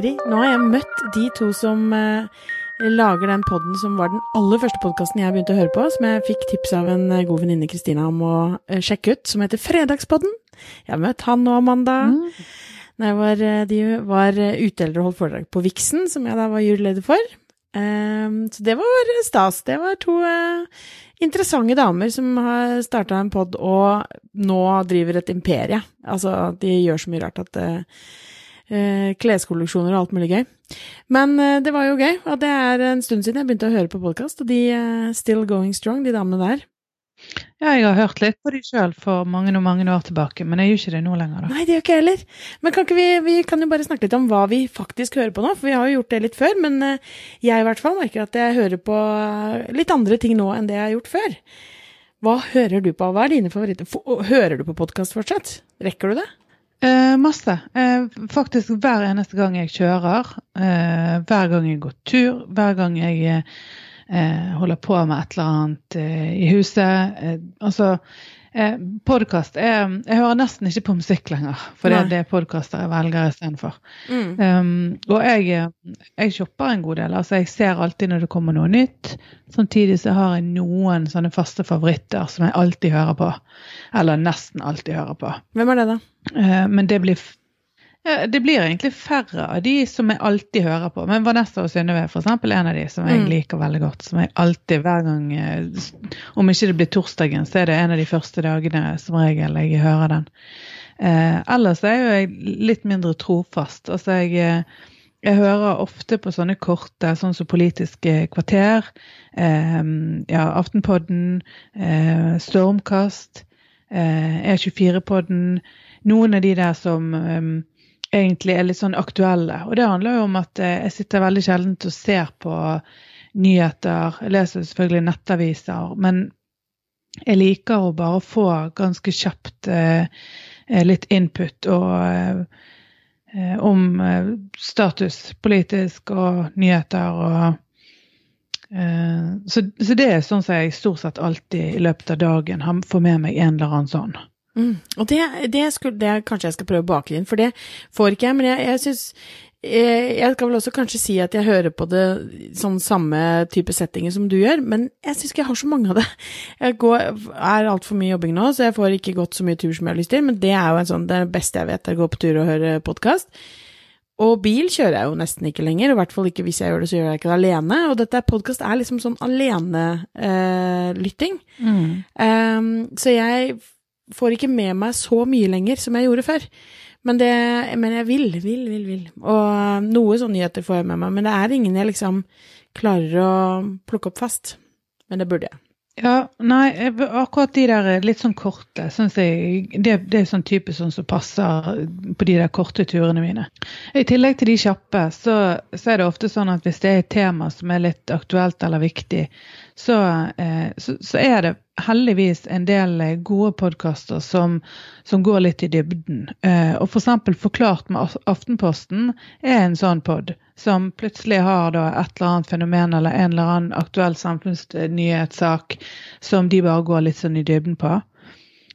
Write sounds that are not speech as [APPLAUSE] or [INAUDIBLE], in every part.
Heidi, nå har jeg møtt de to som eh, lager den podden som var den aller første podkasten jeg begynte å høre på, som jeg fikk tips av en eh, god venninne Kristina om å eh, sjekke ut, som heter Fredagspodden. Jeg har møtt han og Amanda. Mm. var, eh, de var eh, utdelere og holdt foredrag på Vixen, som jeg da var juryleder for. Ehm, så det var stas. Det var to uh, interessante damer som har starta en pod og nå driver et imperie. Altså, de gjør så mye rart at eh, Kleskolleksjoner og alt mulig gøy. Men eh, det var jo gøy, og det er en stund siden jeg begynte å høre på podkast, og de er still going strong, de damene der. Ja, jeg har hørt litt på de sjøl for mange og mange år tilbake, men jeg gjør ikke det nå lenger, da. Nei, det gjør ikke jeg heller. Men kan ikke vi, vi kan jo bare snakke litt om hva vi faktisk hører på nå, for vi har jo gjort det litt før. Men eh, jeg i hvert fall merker at jeg hører på eh, litt andre ting nå enn det jeg har gjort før. Hva hører du på? Hva er dine favoritter? Hører du på podkast fortsatt? Rekker du det? Eh, masse. Eh, faktisk hver eneste gang jeg kjører, eh, hver gang jeg går tur, hver gang jeg eh, holder på med et eller annet eh, i huset. Eh, altså, eh, podkast Jeg hører nesten ikke på musikk lenger, for det, er det er podkaster jeg velger istedenfor. Mm. Um, og jeg, eh, jeg shopper en god del. altså Jeg ser alltid når det kommer noe nytt. Samtidig så har jeg noen sånne faste favoritter som jeg alltid hører på. Eller nesten alltid hører på. Hvem er det, da? Eh, men det blir, ja, det blir egentlig færre av de som jeg alltid hører på. Men Vanessa og Synnøve er en av de som jeg Mm. liker veldig godt. Som jeg alltid, hver gang eh, Om ikke det blir torsdagen, så er det en av de første dagene som regel jeg hører den. Eh, ellers er jo jeg litt mindre trofast. Altså jeg, eh, jeg hører ofte på sånne korte, sånn som Politiske kvarter, eh, ja, Aftenpodden, eh, Stormkast, eh, E24-podden. Noen av de der som eh, egentlig er litt sånn aktuelle. Og det handler jo om at eh, jeg sitter veldig sjelden og ser på nyheter. Jeg leser selvfølgelig nettaviser, men jeg liker å bare få ganske kjapt eh, eh, litt input og om status politisk og nyheter og så, så det er sånn som jeg stort sett alltid i løpet av dagen får med meg en eller annen sånn. Mm. Og det, det, skulle, det kanskje jeg skal prøve å bake inn, for det får ikke jeg. Men jeg, jeg syns jeg, jeg skal vel også kanskje si at jeg hører på det sånn samme type settinger som du gjør, men jeg syns ikke jeg har så mange av det. Jeg går, er altfor mye jobbing nå, så jeg får ikke gått så mye tur som jeg har lyst til, men det er jo en sånn, det det beste jeg vet, er å gå på tur og høre podkast. Og bil kjører jeg jo nesten ikke lenger, og i hvert fall ikke hvis jeg gjør det, så gjør jeg ikke det alene. Og dette podkast er liksom sånn alenelytting. Um, så jeg får ikke med meg så mye lenger som jeg gjorde før. Men, det, men jeg vil, vil, vil, vil. Og uh, noe sånne nyheter får jeg med meg, men det er ingen jeg liksom klarer å plukke opp fast. Men det burde jeg. Ja, nei, akkurat de der litt sånn korte, syns jeg det, det er sånn type sånn som passer på de der korte turene mine. I tillegg til de kjappe, så, så er det ofte sånn at hvis det er et tema som er litt aktuelt eller viktig, så, eh, så, så er det heldigvis en del eh, gode podkaster som, som går litt i dybden. Eh, og for eksempel Forklart med Aftenposten er en sånn pod som plutselig har et eller annet fenomen eller en eller annen aktuell samfunnsnyhetssak som de bare går litt sånn i dybden på.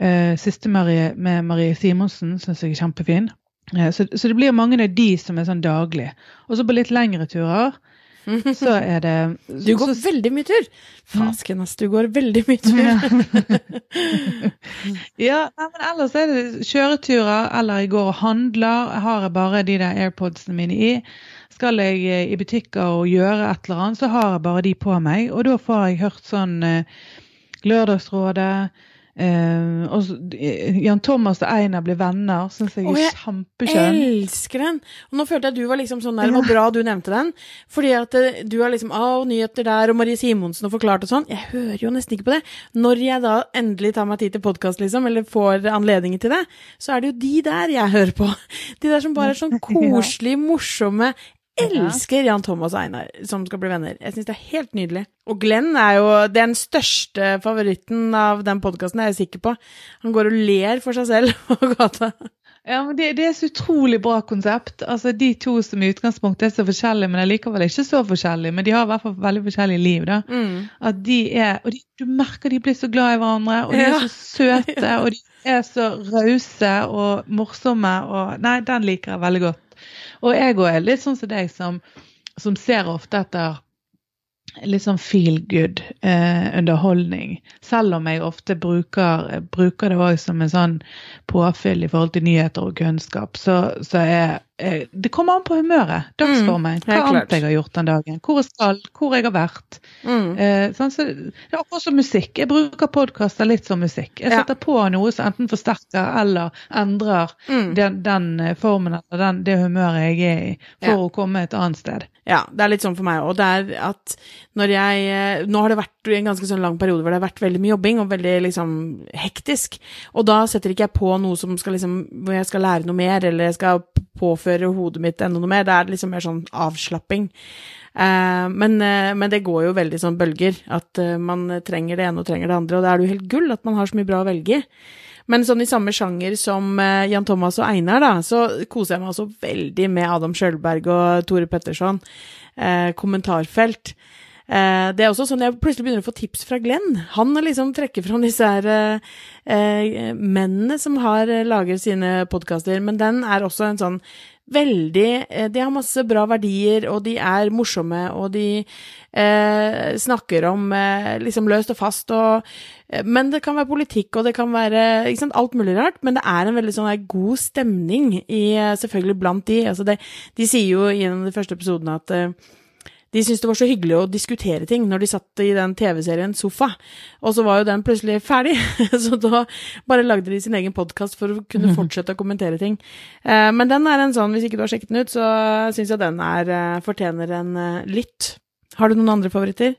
Eh, siste Marie, med Marie Simonsen syns jeg er kjempefin. Så, så det blir mange av de som er sånn daglig. Og så på litt lengre turer [LAUGHS] så er det Du går så, veldig mye tur! Fasken, ass, du går veldig mye tur. Ja, [LAUGHS] nei, men ellers er det kjøreturer, eller jeg går og handler. Har jeg bare de der airpodsene mine i. Skal jeg eh, i butikker og gjøre et eller annet, så har jeg bare de på meg. Og da får jeg hørt sånn eh, Lørdagsrådet. Eh, og eh, Jan Thomas og Einar blir venner. Syns jeg er kjempekjønn. jeg. Elsker den! Og nå følte jeg at du var liksom sånn der, det var bra du nevnte den. Fordi at eh, du har liksom Å, nyheter der, og Marie Simonsen og forklart og sånn. Jeg hører jo nesten ikke på det. Når jeg da endelig tar meg tid til podkast, liksom, eller får anledningen til det, så er det jo de der jeg hører på. De der som bare er sånn [LAUGHS] koselige, morsomme. Elsker Jan Thomas og Einar som skal bli venner. Jeg syns det er helt nydelig. Og Glenn er jo den største favoritten av den podkasten, er jeg sikker på. Han går og ler for seg selv [LAUGHS] på gata. Ja, men det, det er så utrolig bra konsept. Altså, De to som i utgangspunktet er så forskjellige, men er likevel ikke så forskjellige. Men de har i hvert fall veldig forskjellige liv. da. At de er, og de, Du merker de blir så glad i hverandre, og de Ja. er så søte, [LAUGHS] og de er så rause og morsomme. og Nei, den liker jeg veldig godt. Og jeg òg er litt sånn som deg, som, som ser ofte etter litt sånn feel good eh, underholdning. Selv om jeg ofte bruker, bruker det òg som en sånn påfyll i forhold til nyheter og kunnskap, så, så er det kommer an på humøret, dagsformen, Mm, hva annet jeg har gjort den dagen. Hvor jeg skal, hvor jeg har vært. Mm. Eh, sånn, så det er akkurat som musikk. Jeg bruker podkaster litt som musikk. Jeg Ja. setter på noe som enten forsterker eller endrer Mm. den, den eh, formen eller den, det humøret jeg er i, for Ja. å komme et annet sted. Ja, det er litt sånn for meg òg. Det er at når jeg eh, Nå har det vært en ganske sånn lang periode hvor det har vært veldig mye jobbing og veldig liksom hektisk. Og da setter ikke jeg på noe som skal liksom Hvor jeg skal lære noe mer, eller jeg skal påføre hodet mitt enda noe mer. Det er liksom mer sånn avslapping. Eh, men, eh, men det går jo veldig sånn bølger. At eh, man trenger det ene og trenger det andre. Og da er det jo helt gull at man har så mye bra å velge i. Men sånn i samme sjanger som eh, Jan Thomas og Einar, da, så koser jeg meg også veldig med Adam Sjølberg og Tore Petterson. Eh, kommentarfelt. Eh, det er også sånn jeg plutselig begynner å få tips fra Glenn. Han liksom trekker fram disse her eh, eh, mennene som har lager sine podkaster, men den er også en sånn veldig De har masse bra verdier, og de er morsomme, og de eh, snakker om eh, liksom løst og fast og Men det kan være politikk, og det kan være sant, alt mulig rart, men det er en veldig sånn god stemning i selvfølgelig blant de. Altså det, de sier jo i en av de første episodene at de syntes det var så hyggelig å diskutere ting når de satt i den TV-serien Sofa, og så var jo den plutselig ferdig, [LAUGHS] så da bare lagde de sin egen podkast for å kunne [LAUGHS] fortsette å kommentere ting. Eh, men den er en sånn, hvis ikke du har sjekket den ut, så syns jeg den er, eh, fortjener en eh, lytt. Har du noen andre favoritter?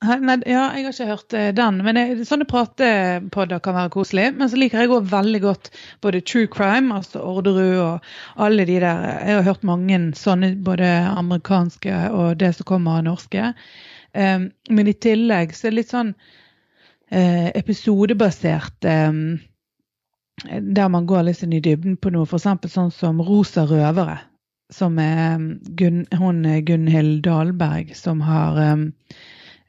Nei, ja, jeg har ikke hørt eh, den. men jeg, Sånne pratepodder kan være koselig. Men så liker jeg òg veldig godt både true crime, altså Orderud og alle de der. Jeg har hørt mange sånne, både amerikanske og det som kommer av norske. Um, men i tillegg så er det litt sånn uh, episodebasert um, der man går litt inn i dybden på noe. F.eks. sånn som Rosa røvere. Som er Gun, hun Gunhild Dahlberg, som har um,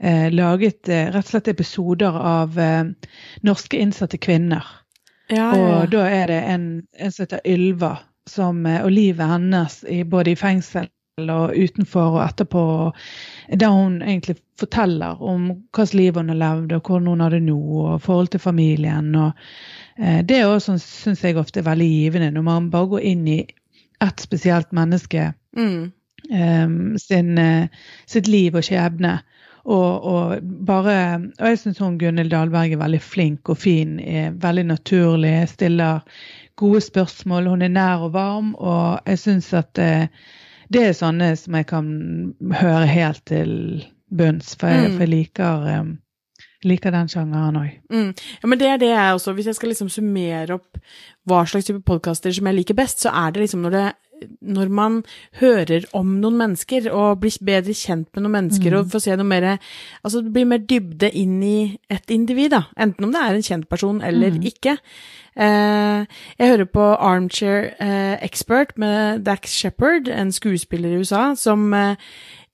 eh, laget eh, rett og slett episoder av eh, norske innsatte kvinner. Ja, Og da er det en, en som heter Ylva, som, eh, og livet hennes i, både i fengsel og utenfor og etterpå. Der hun egentlig forteller om hva slags liv hun har levd, og hvordan hun har det nå, og forhold til familien. og eh, Det syns jeg ofte er veldig givende, når man bare går inn i ett spesielt menneske Mm. eh, sin, eh, sitt liv og skjebne. Og, og bare Og jeg syns hun Gunhild Dahlberg er veldig flink og fin. Er veldig naturlig, stiller gode spørsmål. Hun er nær og varm, og jeg syns at det, det er sånne som jeg kan høre helt til bunns, for jeg, Mm. for jeg liker, eh, liker den sjangeren òg. Mm. Ja, men det er det jeg også. Hvis jeg skal liksom summere opp hva slags type podkaster som jeg liker best, så er det liksom når det når man hører om noen mennesker og blir bedre kjent med noen mennesker og får se noe mer Altså det blir mer dybde inn i et individ, da. Enten om det er en kjent person eller ikke. Eh, jeg hører på Armchair eh, Expert med Dax Shepherd, en skuespiller i USA, som eh,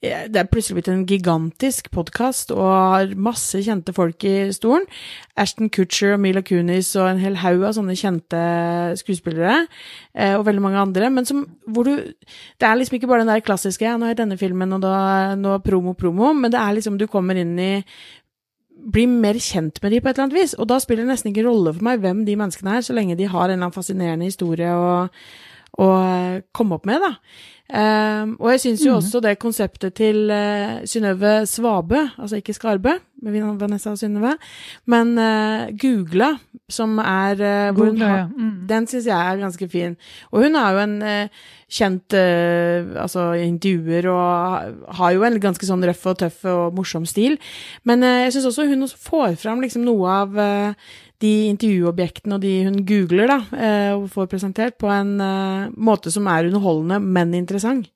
det er plutselig blitt en gigantisk podkast og har masse kjente folk i stolen. Ashton Kutcher og Mila Kunis og en hel haug av sånne kjente skuespillere. eh, Og veldig mange andre. Men som, hvor du Det er liksom ikke bare den der klassiske 'nå er jeg denne filmen, og da nå promo, promo', men det er liksom du kommer inn i blir mer kjent med de på et eller annet vis. Og da spiller det nesten ikke rolle for meg hvem de menneskene er, så lenge de har en eller annen fascinerende historie å, å komme opp med, da. Um, og jeg syns jo også det konseptet til uh, Synnøve Svabø, altså ikke Skarbø, men Vanessa og Synnøve, men uh, Googla, som er uh, hvor hun ja. Mm. Den syns jeg er ganske fin. Og hun er jo en eh, kjent uh, altså intervjuer og har jo en ganske sånn røff og tøff og morsom stil. Men uh, jeg syns også hun får fram liksom noe av uh, de intervjuobjektene og de hun googler, da, eh, og får presentert på en måte som er underholdende, men interessant.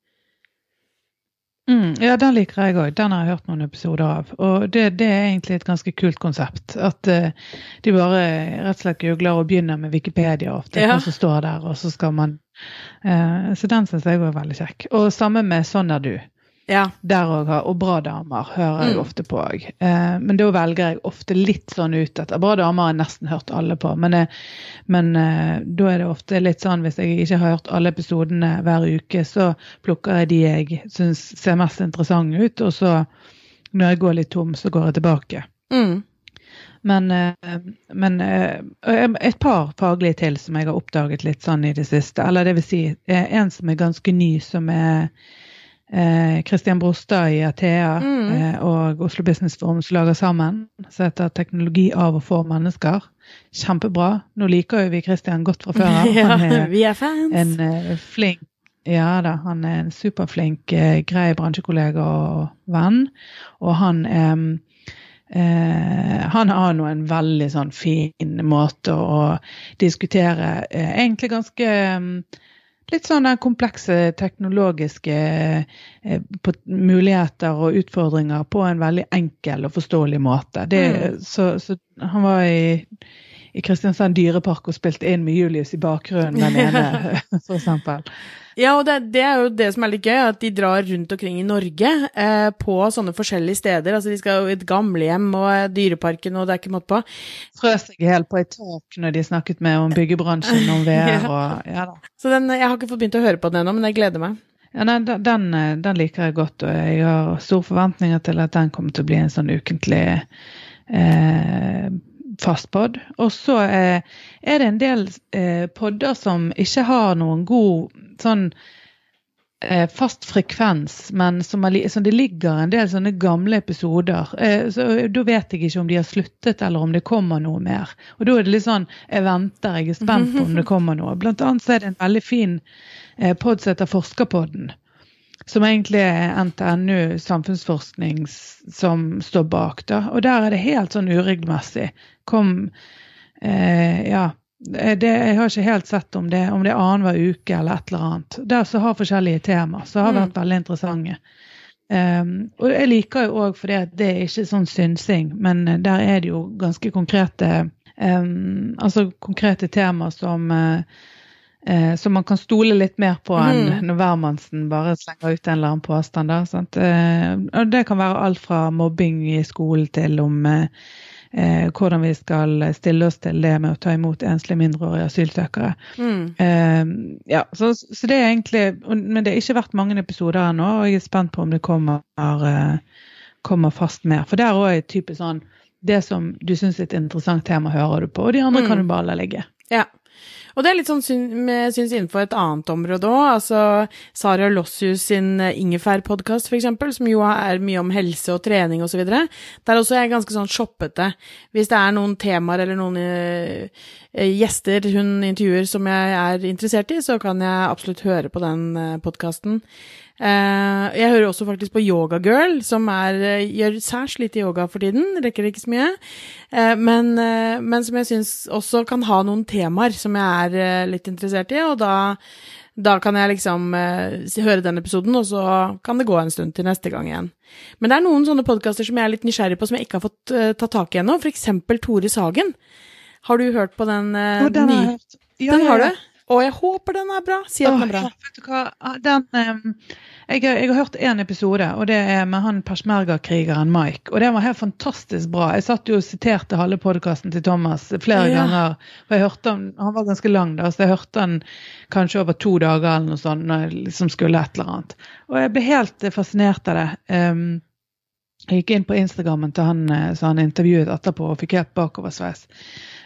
Mm, ja, den liker jeg òg. Den har jeg hørt noen episoder av. Og det, det er egentlig et ganske kult konsept. At uh, de bare rett og slett googler og begynner med Wikipedia ofte, Ja. hva som står der, og så skal man uh, Så den syns jeg var veldig kjekk. Og samme med Sånn er du. Ja. Der òg har Og Bra damer hører jeg Mm. ofte på òg. Eh, men da velger jeg ofte litt sånn ut etter. Bra damer har jeg nesten hørt alle på, men, eh, men eh, da er det ofte litt sånn hvis jeg ikke har hørt alle episodene hver uke, så plukker jeg de jeg syns ser mest interessante ut, og så når jeg går litt tom, så går jeg tilbake. Mm. Men, eh, men eh, et par faglige til som jeg har oppdaget litt sånn i det siste. Eller det vil si eh, en som er ganske ny, som er eh, Christian Brostad i Athea Mm. eh, og Oslo Business Forum som lager sammen. Som heter 'Teknologi av og for mennesker'. Kjempebra. Nå liker jo vi Kristian godt fra før av. [LAUGHS] ja, Han vi er fans. en eh, flink Ja da, han er en superflink, eh, grei bransjekollega og venn. Og han er eh, Han har nå en veldig sånn fin måte å diskutere eh, egentlig ganske Litt sånne komplekse teknologiske eh, muligheter og utfordringer på en veldig enkel og forståelig måte. Det, så, så han var i i Kristiansand dyrepark og spilte inn med Julius i bakgrunnen den ene, [LAUGHS] for eksempel. Ja, og det, det er jo det som er litt gøy, at de drar rundt omkring i Norge eh, på sånne forskjellige steder. Altså, de skal jo i et gamlehjem og eh, Dyreparken, og det er ikke måte på. Frøs seg helt på et tak når de snakket med om byggebransjen om VR [LAUGHS] og ja da. Så den, jeg har ikke fått begynt å høre på den ennå, men jeg gleder meg. Ja, nei, den, den, liker jeg godt, og jeg har store forventninger til at den kommer til å bli en sånn ukentlig eh, fastpod. Og så eh, er det en del eh, podder som ikke har noen god sånn eh, fast frekvens, men som, er, li- det ligger en del sånne gamle episoder. Eh, så Da vet jeg ikke om de har sluttet, eller om det kommer noe mer. Og da er det litt sånn Jeg venter, jeg er spent på om det kommer noe. Blant annet så er det en veldig fin eh, pod som heter Forskerpodden. Som egentlig er NTNU samfunnsforskning som står bak. da, Og der er det helt sånn uregelmessig. Kom eh, Ja. Det, det- jeg har ikke helt sett om det, om det er annenhver uke eller et eller annet. Der som har forskjellige tema, som har vært veldig interessante. Um, og jeg liker jo òg fordi det er ikke sånn synsing, men eh, der er det jo ganske konkrete um, Altså konkrete tema som uh, eh, som man kan stole litt mer på enn Mhm. når hvermannsen bare slenger ut en eller annen påstand. Sant? Eh, og det kan være alt fra mobbing i skolen til om eh, eh, hvordan vi skal stille oss til det med å ta imot enslige mindreårige asylsøkere. Mm. Eh, ja, så, så det er egentlig Men det har ikke vært mange episoder ennå, og jeg er spent på om det kommer, eh, kommer fast mer. For der òg er typisk sånn Det som du syns er et interessant tema, hører du på, og de andre Mm. kan du bare la ligge. Ja. Og det er litt sånn jeg syns innenfor et annet område òg. Altså Sara Lossius sin ingefærpodkast, Ingefær-podkast, for eksempel, som jo er mye om helse og trening osv. Der også er jeg ganske sånn shoppete. Hvis det er noen temaer eller noen eh, eh, gjester hun intervjuer som jeg er interessert i, så kan jeg absolutt høre på den uh, podkasten. Jeg hører også faktisk på Yoga Girl, som er, eh, gjør særs lite yoga for tiden. Rekker ikke så mye. Eh, men, eh, men som jeg syns også kan ha noen temaer som jeg er eh, litt interessert i, og da, da kan jeg liksom eh, høre den episoden, og så kan det gå en stund til neste gang igjen. Men det er noen sånne podkaster som jeg er litt nysgjerrig på, som jeg ikke har fått ta tak i ennå. For eksempel Tore Sagen. Har du hørt på den uh, den hørt. Ja, Den har du? Og jeg håper den er bra. Si at den er bra. vet du hva? Den, ehm, jeg, jeg har hørt én episode, og det er med han persmerga-krigeren Mike. Og det var helt fantastisk bra. Jeg satt jo og siterte halve podkasten til Thomas flere Ja. ganger. For jeg hørte han, han var ganske lang, da, så jeg hørte han kanskje over to dager eller noe sånt når jeg liksom skulle et eller annet. Og jeg ble helt eh, fascinert av det. Um, jeg gikk inn på Instagrammen til han eh, som han intervjuet etterpå, og fikk helt bakoversveis.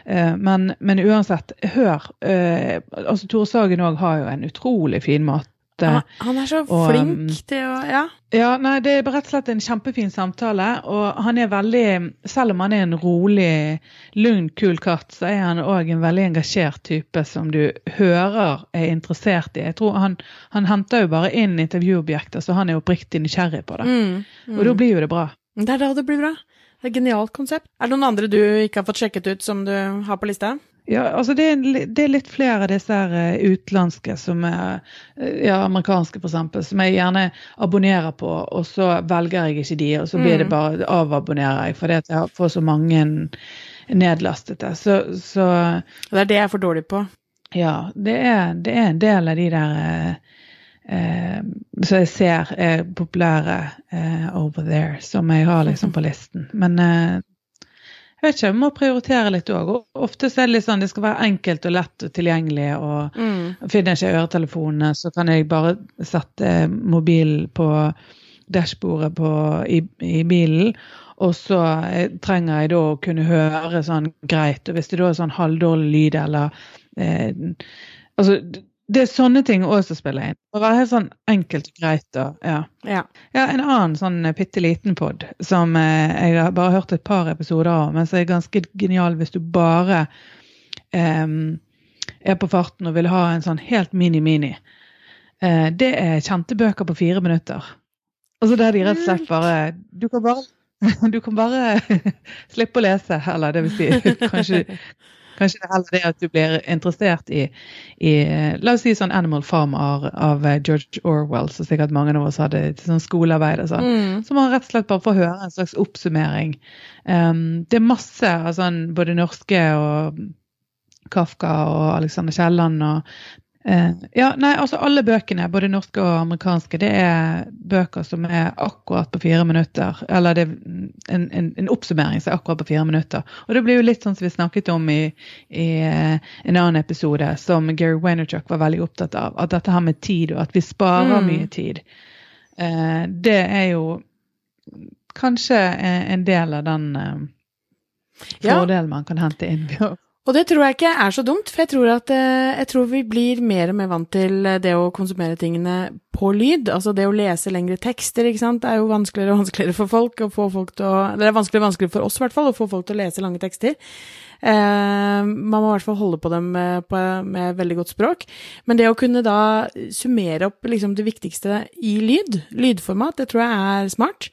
Eh, Men, men uansett, hør. eh, altså Tore Sagen òg har jo en utrolig fin måte. Han, er så og, flink um, til å Ja. Ja, nei, Det er rett og slett en kjempefin samtale. Og han er veldig Selv om han er en rolig, lugn, kul katt, så er han òg en veldig engasjert type som du hører er interessert i. Jeg tror Han, han henter jo bare inn intervjuobjekter, så han er oppriktig nysgjerrig på det. Mm, mm. Og da blir jo det bra. Det er da det blir bra. Det er et genialt konsept. Er det noen andre du ikke har fått sjekket ut, som du har på lista? Ja, altså det er, det er litt flere av disse her eh, utenlandske, som er, eh, ja, amerikanske f.eks., som jeg gjerne abonnerer på, og så velger jeg ikke de, og så blir det Mm. bare avabonnerer jeg, fordi jeg får så mange nedlastete. Så, så Det er det jeg er for dårlig på. ja, det er, det er en del av de der eh, så jeg ser er populære eh, over there, som jeg har liksom på listen. Men eh, jeg vet ikke, jeg må prioritere litt òg. Ofte er det litt sånn det skal være enkelt og lett og tilgjengelig. og Mm. Finner jeg ikke øretelefonene, så kan jeg bare sette mobilen på dashbordet på, i, i bilen. Og så eh, trenger jeg da å kunne høre sånn greit. Og hvis det da er sånn halvdårlig lyd eller eh, Altså, det er sånne ting òg som spiller inn. Å være helt sånn enkelt og greit og ja. Ja. Ja, en annen sånn eh, bitte liten pod som eh, jeg har bare hørt et par episoder av, men som er ganske genial hvis du bare eh, er på farten og vil ha en sånn helt mini-mini. Eh, det er kjente bøker på fire minutter. Altså der de rett og slett bare Du kan bare, [LAUGHS] du kan bare [LAUGHS] slippe å lese, eller det vil si kanskje Kanskje det er heller det at du blir interessert i, i La oss si sånn Animal Farm av, av George Orwell, som sikkert mange av oss hadde til sånn skolearbeid og sånn. Mm. Så man rett og slett bare får høre en slags oppsummering. Um, det er masse av sånn både norske og Kafka og Alexander Kielland og eh, Ja, nei, altså alle bøkene, både norske og amerikanske, det er bøker som er akkurat på fire minutter. Eller det er en, en, en oppsummering som er akkurat på fire minutter. Og det blir jo litt sånn som vi snakket om i, i eh, en annen episode, som Gary Vaynerchuk var veldig opptatt av. At dette her med tid, og at vi sparer Mm. mye tid. Eh, det er jo kanskje en del av den eh, Ja. fordelen man kan hente inn. ved å Og det tror jeg ikke er så dumt, for jeg tror at eh, jeg tror vi blir mer og mer vant til eh, det å konsumere tingene på lyd. Altså det å lese lengre tekster, ikke sant. Det er jo vanskeligere og vanskeligere for folk å få folk til å Det er vanskeligere og vanskeligere for oss, i hvert fall, å få folk til å lese lange tekster. Eh, man må i hvert fall holde på dem med, på, med veldig godt språk. Men det å kunne da summere opp liksom det viktigste i lyd, lydformat, det tror jeg er smart.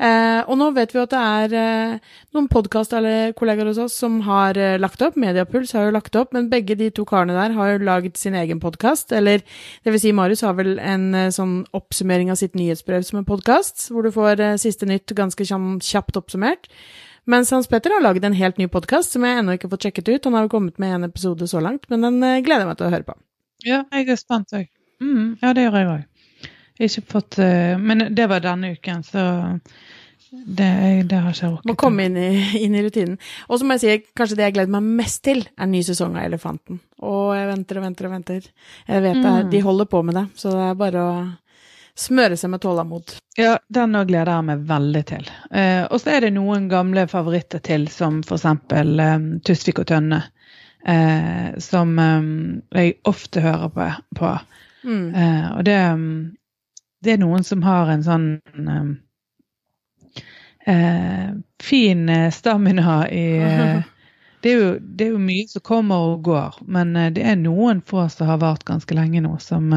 Eh, og nå vet vi at det er eh, noen podkast- eller kollegaer hos oss som har eh, lagt opp. Mediapuls har jo lagt opp, men begge de to karene der har jo laget sin egen podkast. Eller det vil si, Marius har vel en eh, sånn oppsummering av sitt nyhetsbrev som en podkast, hvor du får eh, siste nytt ganske kjapt, oppsummert. Mens Hans Petter har laget en helt ny podkast som jeg ennå ikke har fått sjekket ut. Han har jo kommet med en episode så langt, men den eh, gleder jeg meg til å høre på. Ja, jeg er spent jeg. Mm, ja, det gjør jeg òg. Ikke fått eh, Men det var denne uken, så det, det har ikke jeg rukket. Må komme inn i, inn i rutinen. Og så må jeg si, kanskje det jeg gleder meg mest til, er ny sesong av Elefanten. Og jeg venter og venter og venter. Jeg vet det, Mm. de holder på med det, så det er bare å smøre seg med tålmodighet. Ja, den òg gleder jeg meg veldig til. Eh, og så er det noen gamle favoritter til, som eksempel eh, Tusvik og Tønne. Eh, som eh, jeg ofte hører på. på. Mm. Eh, og det, det er noen som har en sånn eh, eh, fin eh, stamina i eh, det, er jo, det er jo mye som kommer og går, men det er noen få som har vart ganske lenge nå, som,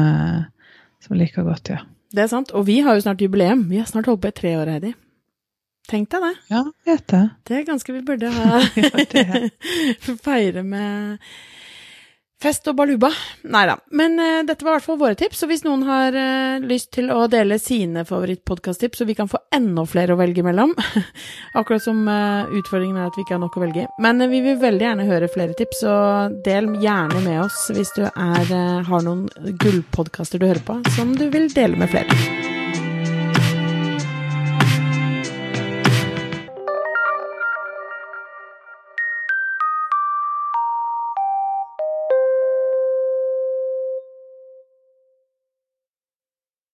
som liker godt, ja. Det er sant. Og vi har jo snart jubileum. Vi har snart holdt på i tre år, Heidi. Tenk deg det. Ja, vet det. Det er ganske vi burde ha. [LAUGHS] [LAUGHS] Feire med fest og baluba. Nei da. Men uh, dette var i hvert fall våre tips. Og hvis noen har uh, lyst til å dele sine favorittpodkast-tips, så vi kan få enda flere å velge mellom [LAUGHS] Akkurat som uh, utfordringen er at vi ikke har nok å velge i. Men vi vil veldig gjerne høre flere tips, så del gjerne med oss hvis du er, har noen gullpodkaster du hører på som du vil dele med flere.